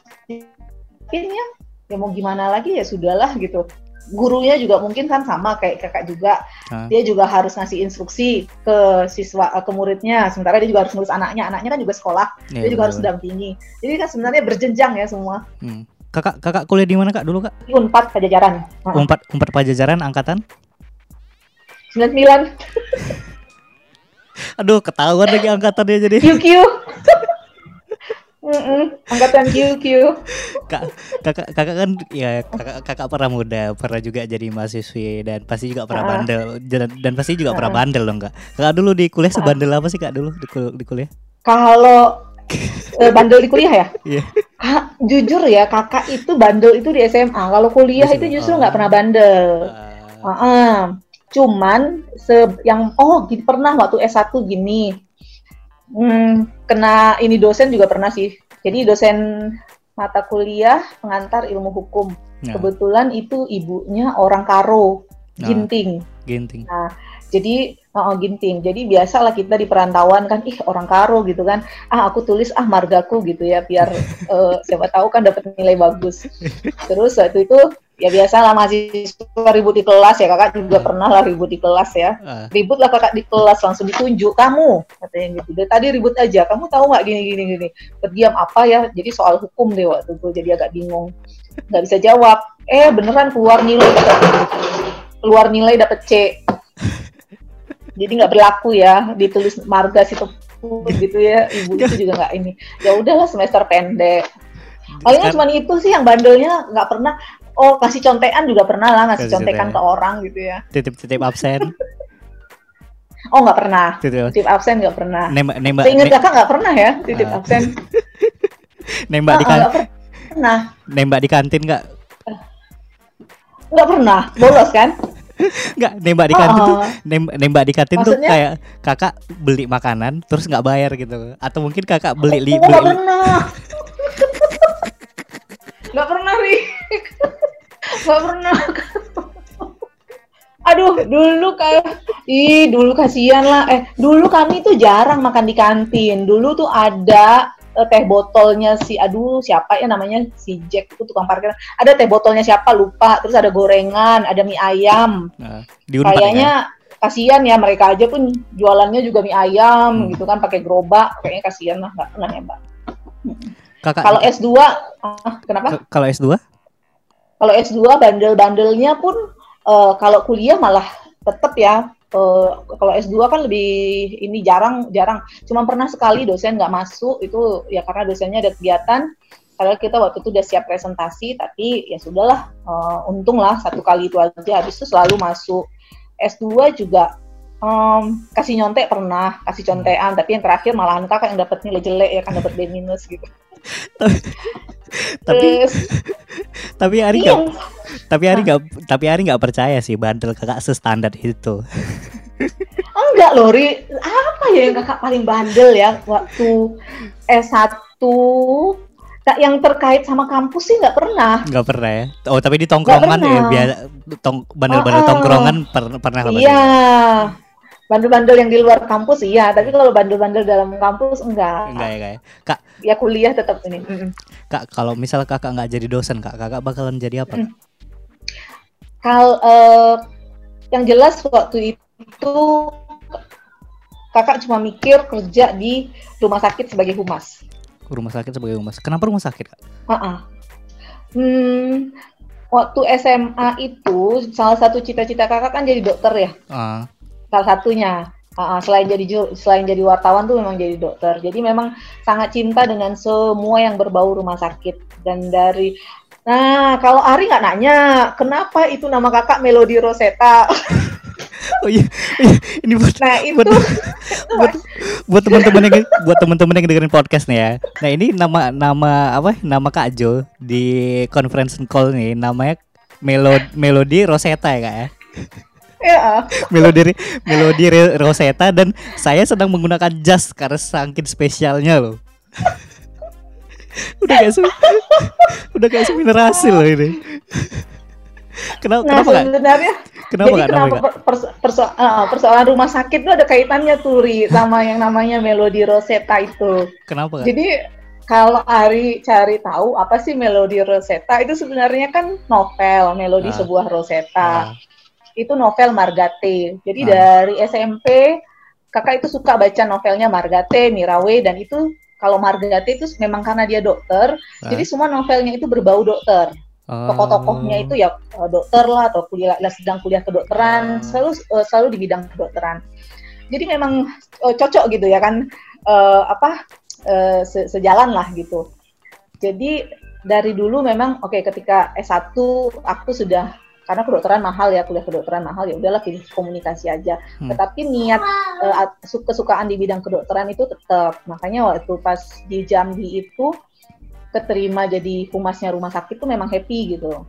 ya, ya mau gimana lagi ya sudahlah gitu. Gurunya juga mungkin kan sama kayak kakak juga, Ah. dia juga harus ngasih instruksi ke siswa ke muridnya. Sementara dia juga harus ngurus anaknya, anaknya kan juga sekolah, Iya, dia juga harus betul. dampingi. Jadi kan sebenarnya berjenjang ya semua. Hmm. Kakak kakak kuliah di mana kak dulu kak? Di Unpad Pajajaran. Heeh. Umpat umpat pajajaran angkatan? 99 Aduh ketahuan lagi angkatannya jadi. QQ. Mm-mm, angkatan QQ. Kak, kakak kakak kan ya kakak kakak pernah muda, pernah juga jadi mahasiswi dan pasti juga pernah Ah. bandel dan, dan pasti juga pernah Ah. bandel dong kak. Kakak dulu di kuliah sebandel apa sih kak dulu di, kul- di kuliah? Kalau eh, bandel di kuliah ya? Iya. Kak, jujur ya, kakak itu bandel itu di SMA. Kalau kuliah Di itu justru nggak pernah bandel. Ah, Heeh. Cuman se yang oh gini, pernah waktu S1 gini. Hmm, kena ini dosen juga pernah sih. Jadi dosen mata kuliah pengantar ilmu hukum. nah, Kebetulan itu ibunya orang Karo, Nah. Ginting. ginting. Jadi oh, ginting. Jadi biasalah kita di perantauan kan, ih orang Karo gitu kan. Ah aku tulis ah margaku gitu ya biar eh, siapa tahu kan dapat nilai bagus. Terus waktu itu ya biasalah mahasiswa ribut di kelas ya kakak juga Hmm. pernah lah ribut di kelas ya. Ah, Ribut lah kakak di kelas langsung ditunjuk kamu katanya gitu. Dari tadi ribut aja. Kamu tahu nggak gini gini gini. Terdiam apa ya? Jadi soal hukum deh waktu itu. Jadi agak bingung. Nggak bisa jawab. Eh beneran keluar nilai keluar nilai dapet C. Jadi nggak berlaku ya ditulis marga situ gitu ya. Ibu itu juga nggak ini. Ya udahlah semester pendek. Palingnya sekarang- cuma itu sih yang bandelnya nggak pernah. Oh kasih contekan juga pernah lah ngasih contekan ke orang gitu ya. titip-titip absen, Oh nggak pernah. titip Titip absen nggak pernah. nembak nembak Seingat ne- kakak nggak pernah ya titip Ah. absen. nembak di kan pernah. nembak di kantin nggak? Nggak pernah. Bolos kan? Nggak nembak di kantin tuh Ah, nembak, nembak di kantin tuh kayak kakak beli makanan terus nggak bayar gitu atau mungkin kakak beli li, Oh, nggak beli pernah. Nggak pernah, Ri. Nggak pernah. Aduh, dulu kayak, ih dulu kasihan lah. Eh, dulu kami tuh jarang makan di kantin. Dulu tuh ada eh, teh botolnya si, aduh siapa ya namanya si Jack itu tukang parkir. Ada teh botolnya siapa lupa. Terus ada gorengan, ada mie ayam. Nah, Unpad ya, Kayaknya kasihan ya mereka aja pun jualannya juga mie ayam Hmm. gitu kan pakai gerobak. Kayaknya kasihan lah nggak pernah nembak. kakak Kalau S2, ah, kenapa? ke- kalau S2 Kalau S2 bandel-bandelnya pun eh, kalau kuliah malah tetap ya. Eh, kalau S2 kan lebih ini jarang jarang. Cuma pernah sekali dosen nggak masuk itu ya karena dosennya ada kegiatan. Padahal kita waktu itu udah siap presentasi, tapi ya sudahlah, eh, untung lah satu kali itu aja. Habis itu selalu masuk. S2 juga em, kasih nyontek pernah, kasih contekan, tapi yang terakhir malahan kakak yang dapat nilai jelek ya kan dapat B minus gitu. Tapi Terus, tapi Ari iya, nggak tapi Ari nggak tapi Ari nggak percaya sih bandel kakak sestandar itu Enggak loh, Ri. Apa ya yang kakak paling bandel ya waktu S1? Kak yang terkait sama kampus sih nggak pernah. nggak pernah ya oh tapi di tongkrongan ya biasa tong bandel-bandel Ah, tongkrongan per- pernah. Iya. Bandel-bandel yang di luar kampus iya, tapi kalau bandel-bandel dalam kampus enggak. enggak ya kayak kak Ya kuliah tetap ini. Kak kalau misal kakak nggak jadi dosen kak kakak bakalan jadi apa Hmm. Kal eh, yang jelas waktu itu kakak cuma mikir kerja di rumah sakit sebagai humas. rumah sakit sebagai humas kenapa rumah sakit kak Heeh. Hmm, waktu SMA itu salah satu cita-cita kakak kan jadi dokter ya, Ah, salah satunya. Heeh, selain jadi selain jadi wartawan tuh memang jadi dokter. Jadi memang sangat cinta dengan semua yang berbau rumah sakit dan dari Nah, kalau Ari nggak nanya, kenapa itu nama kakak Melody Rosetta? oh iya, iya, ini buat Nah, itu buat buat buat teman-teman yang buat teman-teman yang dengerin podcast nih ya. Nah ini nama nama apa? Nama Kak Jo di conference call nih namanya Melody Melody Rosetta ya kak ya. Ya, Melody Re- Rosetta dan saya sedang menggunakan jas karena saking spesialnya loh. udah kayak udah kayak seminar hasil loh ini. Kenapa Nah kenapa sebenarnya Kenapa jadi nggak kenapa perso- perso- uh, persoalan rumah sakit itu ada kaitannya tuh Ri, sama yang namanya Melodi Rosetta itu. Kenapa nggak? Jadi kalau Ari cari tahu apa sih Melodi Rosetta itu sebenarnya kan novel Melodi Ah. sebuah Rosetta. Ah, Itu novel Margate. Jadi Ah. dari SMP kakak itu suka baca novelnya Margate, Mirawe dan itu kalau Margate itu memang karena dia dokter, ah. jadi semua novelnya itu berbau dokter. Oh. Tokoh-tokohnya itu ya eh, dokter lah atau kuliah lah, sedang kuliah kedokteran, Ah. selalu eh, selalu di bidang kedokteran. Jadi memang eh, cocok gitu ya kan eh, apa eh, se- sejalan lah gitu. Jadi dari dulu memang oke ketika S1 aku sudah karena kedokteran mahal ya kuliah kedokteran mahal ya udahlah pilih komunikasi aja. Hmm. Tetapi niat at- su- kesukaan di bidang kedokteran itu tetap. Makanya waktu pas di Jambi itu keterima jadi humasnya rumah sakit tuh memang happy gitu.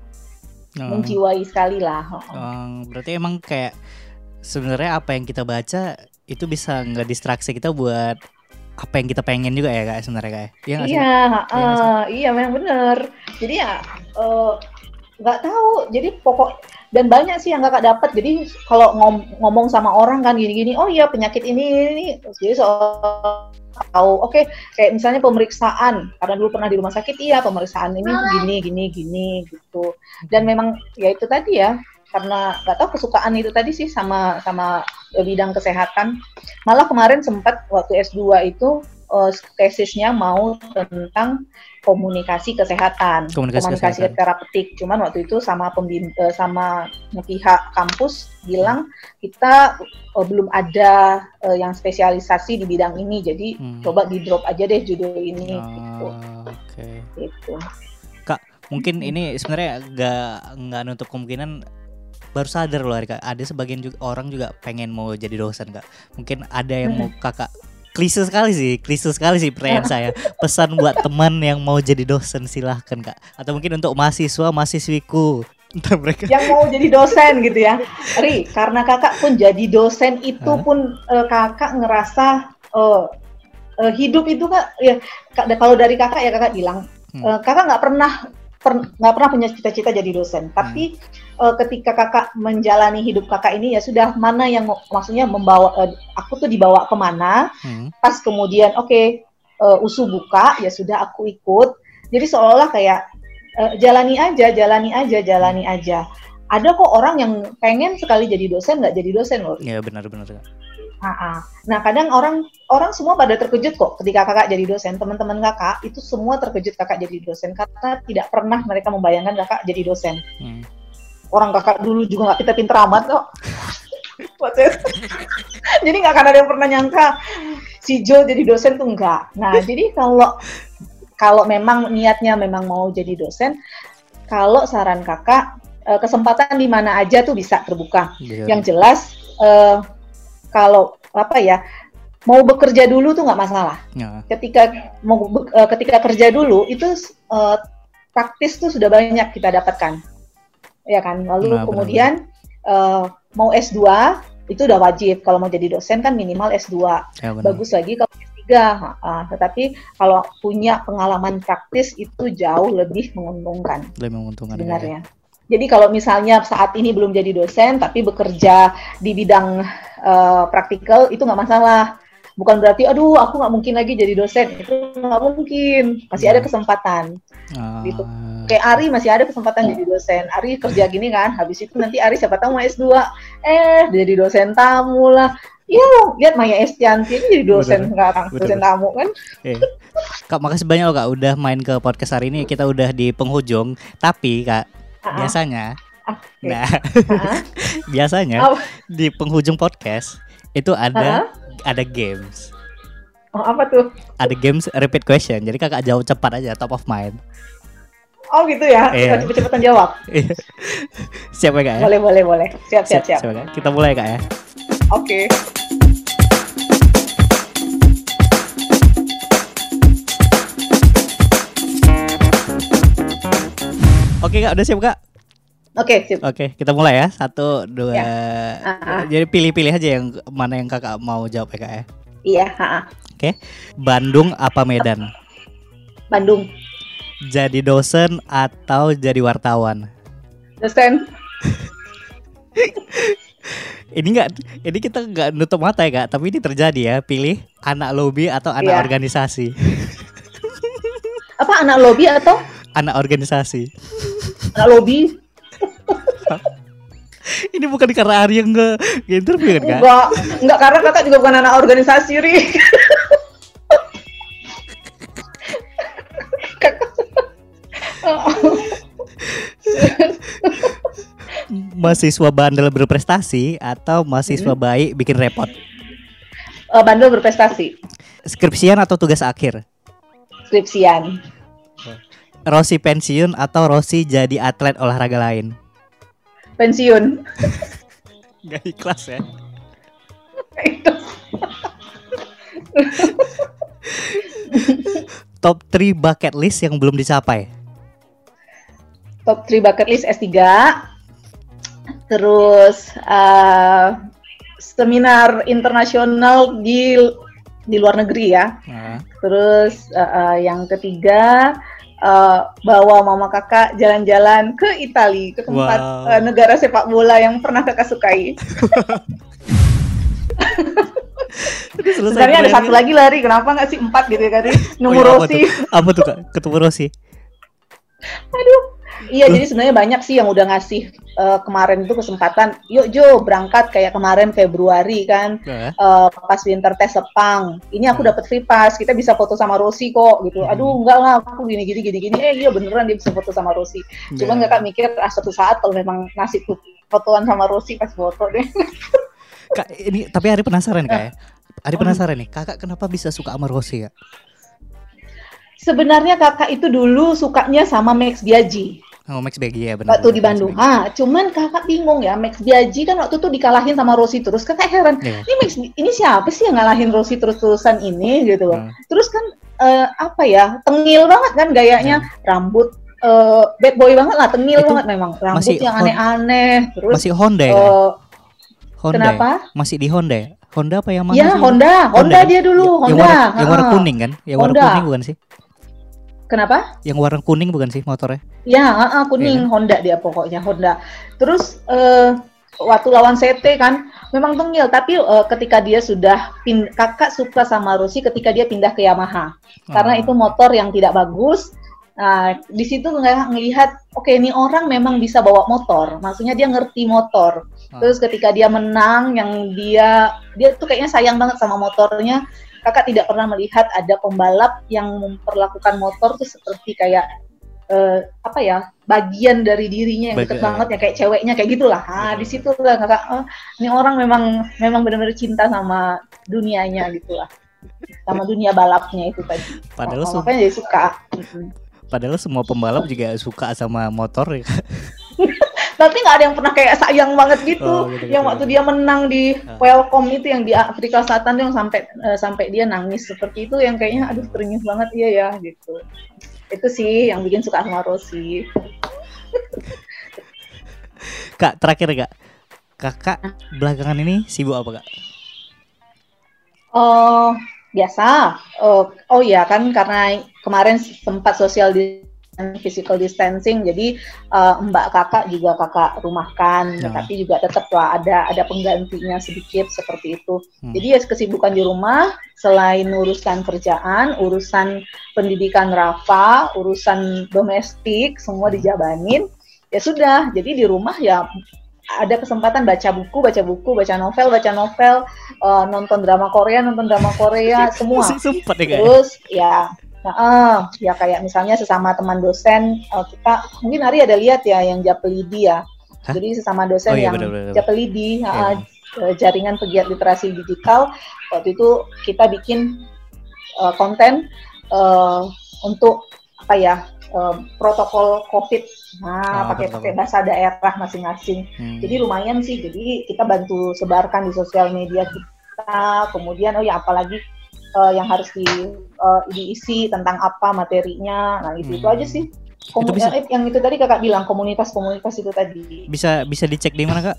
Oh. Menjiwai sekali lah. Oh, berarti emang kayak sebenarnya apa yang kita baca itu bisa nggak distraksi kita buat apa yang kita pengen juga ya kak sebenarnya kak. Iya sih? Iya, Iya eh, iya memang benar. Jadi ya eh, nggak tahu. Jadi pokok dan banyak sih yang kakak dapat. Jadi kalau ngom- ngomong sama orang kan gini-gini, oh iya penyakit ini ini. Jadi soal tahu, oke kayak misalnya pemeriksaan karena dulu pernah di rumah sakit, iya pemeriksaan ini gini gini gini gitu. Dan memang ya itu tadi ya karena nggak tahu kesukaan itu tadi sih sama sama bidang kesehatan. Malah kemarin sempat waktu S2 itu eh, tesisnya mau tentang komunikasi kesehatan, Komunikasi kesehatan. terapeutik. Cuman waktu itu sama pembin eh, sama pihak kampus bilang kita eh, belum ada eh, yang spesialisasi di bidang ini, jadi Hmm. coba di drop aja deh judul ini Oh, Oke. gitu. Mungkin ini sebenarnya nggak nggak nutup kemungkinan baru sadar loh Rika. Ada sebagian juga orang juga pengen mau jadi dosen kak. Mungkin ada yang mau kakak klise sekali sih, klise sekali sih pertanyaan saya. Pesan buat teman yang mau jadi dosen silahkan kak. Atau mungkin untuk mahasiswa mahasiswiku. Entah mereka. yang mau jadi dosen gitu ya. Ri, karena kakak pun jadi dosen itu Hah? pun eh, kakak ngerasa eh, eh, hidup itu kak ya Kak- kalau dari kakak ya kakak bilang Hmm. eh, kakak nggak pernah per- nggak pernah punya cita-cita jadi dosen. Tapi eh, ketika kakak menjalani hidup kakak ini ya sudah mana yang maksudnya membawa eh, aku tuh dibawa ke mana Hmm. pas kemudian oke eh, usu buka ya sudah aku ikut jadi seolah-olah kayak eh, jalani aja jalani aja jalani aja ada kok orang yang pengen sekali jadi dosen nggak jadi dosen loh Ya benar-benar. Ah, ah. nah kadang orang orang semua pada terkejut kok ketika kakak jadi dosen teman-teman kakak itu semua terkejut kakak jadi dosen karena tidak pernah mereka membayangkan kakak jadi dosen Hmm. Orang kakak dulu juga nggak kita pinter amat kok. Jadi nggak akan ada yang pernah nyangka si Jo jadi dosen tuh enggak nah jadi kalau kalau memang niatnya memang mau jadi dosen kalau saran kakak eh, kesempatan di mana aja tuh bisa terbuka. Iya. yang jelas eh, kalau apa ya mau bekerja dulu tuh nggak masalah. Ya. ketika mau be- eh, ketika kerja dulu itu eh, praktis tuh sudah banyak kita dapatkan ya kan lalu Nah, kemudian eh, mau S2 itu udah wajib kalau mau jadi dosen kan minimal S2 Ya, benar. bagus lagi kalau S3 ha, ha. tetapi kalau punya pengalaman praktis itu jauh lebih menguntungkan Lebih menguntungkan. ya. sebenarnya jadi kalau misalnya saat ini belum jadi dosen tapi bekerja di bidang eh, praktikal itu nggak masalah bukan berarti aduh aku nggak mungkin lagi jadi dosen itu nggak mungkin masih ada Ya. kesempatan Ah, Gitu. Kayak Ari masih ada kesempatan jadi dosen Ari kerja gini kan habis itu nanti Ari siapa tahu mau S2 eh jadi dosen tamu lah Iya, lihat Maya Estianti ini jadi dosen Bener. sekarang, Bener. dosen tamu kan. Eh, Kak makasih banyak loh kak udah main ke podcast hari ini kita udah di penghujung tapi kak Ah, biasanya ah, oke. nah Ah, biasanya Apa? di penghujung podcast itu ada ada games Oh, apa tuh? ada games repeat question jadi kakak jawab cepat aja top of mind Oh gitu ya, Iya. cepet-cepetan jawab. Iya. siap ya kak ya Boleh, boleh, boleh. Siap, siap, siap. siap ya, Kak? kita mulai kak ya Oke. oke kak udah siap kak Oke, sip. oke kita mulai ya satu dua Ya. Ah, ah. jadi pilih-pilih aja yang mana yang kakak mau jawab ya kak ya Iya, ha, ha. Bandung apa Medan Bandung. Jadi dosen atau jadi wartawan? Dosen. ini enggak ini kita nggak nutup mata ya kak tapi ini terjadi ya pilih anak lobby atau anak Iya. organisasi Apa anak lobby atau anak organisasi anak lobby? ini bukan karena Arya nggak nggak interview kan kak Enggak, enggak karena kakak juga bukan anak organisasi, Ri. Mahasiswa bandel berprestasi atau mahasiswa Hmm. baik bikin repot? Eh, bandel berprestasi, skripsian atau tugas akhir? Skripsian, Rossi pensiun atau Rossi jadi atlet olahraga lain? Pensiun. nggak ikhlas ya? Top 3 bucket list yang belum dicapai? Top 3 bucket list S3. Terus eh, seminar internasional di di luar negeri ya. Nah, Terus eh, eh, yang ketiga eh, bawa mama kakak jalan-jalan ke Italia ke tempat Wow. eh, negara sepak bola yang pernah kakak sukai. Sebenarnya ada satu lagi lari, kenapa nggak sih empat gitu ya kan? Nemu Oh iya, apa Rossi. tuh? Apa tuh kak? Ketemu Rossi. Aduh. Iya, jadi sebenarnya banyak sih yang udah ngasih eh, kemarin itu kesempatan. Yuk Jo, berangkat kayak kemarin Februari kan. Nah, eh, pas winter test Sepang. Ini aku Hmm. dapat free pass, kita bisa foto sama Rossi kok gitu. Hmm. Aduh, enggak lah, aku gini gini gini gini. Eh iya beneran dia bisa foto sama Rossi. Cuma nah. kakak mikir ah suatu saat kalau memang nasib fotoan sama Rossi pas foto deh. Kak, ini tapi Ari penasaran kak ya. Ari Hmm. penasaran nih, kakak kenapa bisa suka sama Rossi ya? Sebenarnya kakak itu dulu sukanya sama Max Biaggi Oh, Max Baggy ya benar. waktu di Bandung. Ah, cuman kakak bingung ya, Max Biaggi kan waktu itu dikalahin sama Rossi terus. Kakak heran, Iya. ini Max ini siapa sih yang ngalahin Rossi terus-terusan ini gitu loh. Hmm. Terus kan eh, apa ya, tengil banget kan gayanya, rambut eh, bad boy banget lah, tengil Itu banget memang. Rambut masih yang aneh-aneh. Terus Masih Honda ya? Eh, Honda. ya? kenapa? Masih di Honda ya? Honda apa yang mana Ya sih? Honda, Honda, kan? dia dulu, Ya- Yang Honda. yang warna Ha-ha. kuning kan? Yang warna Honda. kuning bukan sih? Kenapa? Yang warna kuning bukan sih motornya? Ya, ah, ah, kuning Iya Honda dia pokoknya Honda. Terus eh, waktu lawan CT kan memang tengil, tapi eh, ketika dia sudah pin kakak suka sama Rossi ketika dia pindah ke Yamaha karena Oh. itu motor yang tidak bagus. Nah, di situ nggak ngelihat, oke ini orang memang bisa bawa motor, maksudnya dia ngerti motor. Oh. Terus ketika dia menang, yang dia dia tuh kayaknya sayang banget sama motornya. Kakak tidak pernah melihat ada pembalap yang memperlakukan motor tuh seperti kayak eh, apa ya bagian dari dirinya yang Baga- deket banget ya kayak ceweknya kayak gitulah. Ah di situ lah kakak, oh, ini orang memang memang benar-benar cinta sama dunianya gitulah, sama dunia balapnya itu tadi. Padahal Oh, makanya jadi suka. Padahal semua pembalap juga suka sama motor ya. Tapi nggak ada yang pernah kayak sayang banget gitu. Oh, gitu, gitu, yang waktu gitu. dia menang di Ah. Welcome itu yang di Afrika Selatan yang sampai eh, sampai dia nangis seperti itu yang kayaknya aduh terenyuh banget iya ya gitu. Itu sih yang bikin suka sama Rossi. Kak, terakhir Kak. Kakak belakangan ini sibuk apa Kak? Oh, biasa. Oh, oh ya kan karena kemarin sempat social dis- physical distancing, jadi eh, mbak kakak juga kakak rumahkan, Ya. tapi juga tetap lah ada ada penggantinya sedikit seperti itu. Hmm. Jadi ya kesibukan di rumah selain urusan kerjaan, urusan pendidikan Rafa, urusan domestik semua dijabanin. Ya sudah, jadi di rumah ya ada kesempatan baca buku, baca buku, baca novel, baca novel, eh, nonton drama Korea, nonton drama Korea, semua. Sempat ya ya? Terus ya, nah, eh, ya kayak misalnya sesama teman dosen eh, kita mungkin Ari ada lihat ya yang Japelidi ya. Hah? Jadi sesama dosen Oh iya, yang. Japelidi, Iya, eh, eh, jaringan pegiat literasi digital. Waktu itu kita bikin eh, konten eh, untuk apa ya eh, protokol COVID. Nah, Oh, pakai pakai bahasa daerah masing-masing. Hmm. Jadi lumayan sih. Jadi kita bantu sebarkan di sosial media kita. Kemudian oh ya apalagi eh, yang harus di, eh, diisi tentang apa materinya. Nah itu itu Hmm. aja sih. Komu- Itu bisa- eh, yang itu tadi kakak bilang komunitas-komunitas itu tadi. bisa bisa dicek di mana Kak?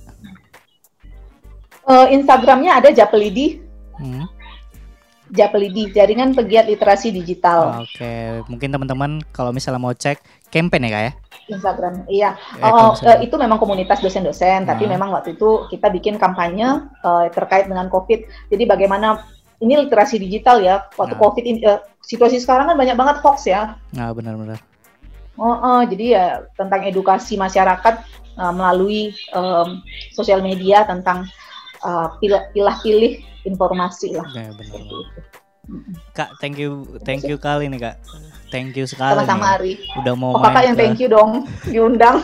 Eh, Instagramnya ada Japelidi. Hmm. Japelidi, Jaringan Pegiat Literasi Digital. Oke, mungkin teman-teman kalau misalnya mau cek campaign ya kak ya? Instagram, iya. Eh, Oh, eh, itu memang komunitas dosen-dosen, tapi Nah. memang waktu itu kita bikin kampanye eh, terkait dengan COVID. Jadi bagaimana ini literasi digital ya, waktu Nah. COVID ini, eh, situasi sekarang kan banyak banget hoax ya. Nah benar-benar. Oh, oh, jadi ya tentang edukasi masyarakat eh, melalui em, sosial media tentang eh, pilah- pilah-pilih informasi lah. Ya, benar. Kak, thank you, thank you kali nih kak. Thank you sekali Sama-sama. Ari. Udah mau Oh kakak yang ke- thank you dong diundang.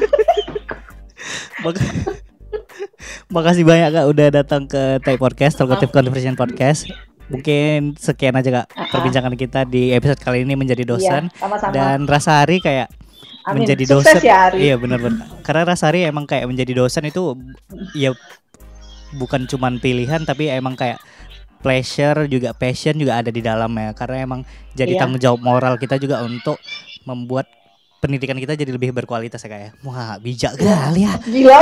Mak- Makasih banyak kak udah datang ke Type Podcast, Talkative Conversation Podcast. Mungkin sekian aja kak Ah. perbincangan kita di episode kali ini menjadi dosen Iya, sama-sama. dan rasa hari kayak Amin. menjadi Sukses dosen. ya Ari. Iya benar-benar. Karena rasa hari emang kayak menjadi dosen itu ya bukan cuman pilihan tapi emang kayak pleasure juga passion juga ada di dalamnya karena emang jadi Iya. tanggung jawab moral kita juga untuk membuat pendidikan kita jadi lebih berkualitas ya kayak wah bijak kali ya Gila,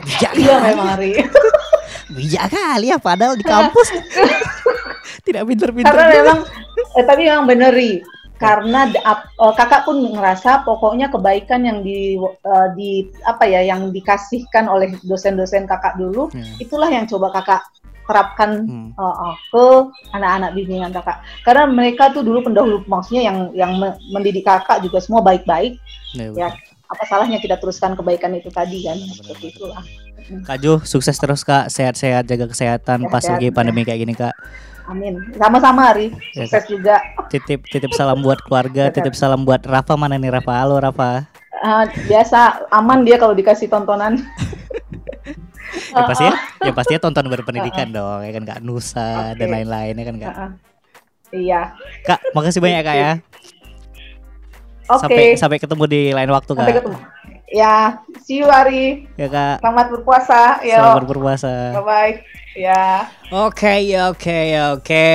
bijak iya kali memang Ari. bijak kali ya padahal di kampus tidak pinter-pinter Karena juga. memang, eh, tapi memang bener Ri. Karena eh, kakak pun ngerasa pokoknya kebaikan yang di, eh, di apa ya, yang dikasihkan oleh dosen-dosen kakak dulu, Hmm. itulah yang coba kakak terapkan Hmm. eh, eh, ke anak-anak bimbingan kakak. Karena mereka tuh dulu pendahulu, maksudnya yang yang me- mendidik kakak juga semua baik-baik. Ya, Ya, apa salahnya kita teruskan kebaikan itu tadi kan? Benar, Seperti benar. itulah. Kak Jo, sukses terus kak, sehat-sehat, jaga kesehatan pas Sehat-sehat, lagi pandemi kayak gini kak. Amin. Sama-sama Ari. Ya, Sukses juga. Titip titip salam buat keluarga, Sehat. titip salam buat Rafa mana nih Rafa? Halo Rafa. Eh, biasa aman dia kalau dikasih tontonan. Ya pasti ya, ya pasti ya tonton berpendidikan dong, ya kan kak Nusa dan Oke. lain-lain ya kan kak. Uh-uh. Iya. Kak, makasih banyak kak ya. Oke. Sampai sampai ketemu di lain waktu Sampai kak. ketemu. Ya, see you Ari. Ya kak. Selamat berpuasa. Yo. Selamat berpuasa. Bye bye. Ya. Oke, oke, oke.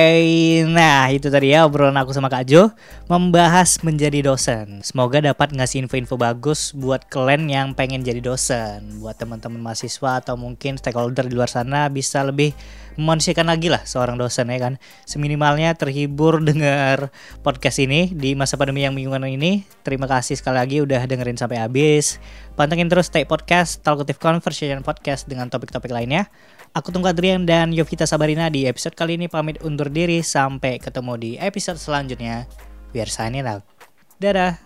Nah, itu tadi ya obrolan aku sama Kak Jo membahas menjadi dosen. Semoga dapat ngasih info-info bagus buat kalian yang pengen jadi dosen. Buat teman-teman mahasiswa atau mungkin stakeholder di luar sana bisa lebih memanusiakan lagi lah seorang dosen ya kan. Seminimalnya terhibur dengar podcast ini di masa pandemi yang bingungan ini. Terima kasih sekali lagi udah dengerin sampai habis. Pantengin terus Take Podcast, Talkative Conversation Podcast dengan topik-topik lainnya. Aku Tunggu Adrian dan Yovita Sabarina di episode kali ini pamit undur diri sampai ketemu di episode selanjutnya. We are signing out. Dadah!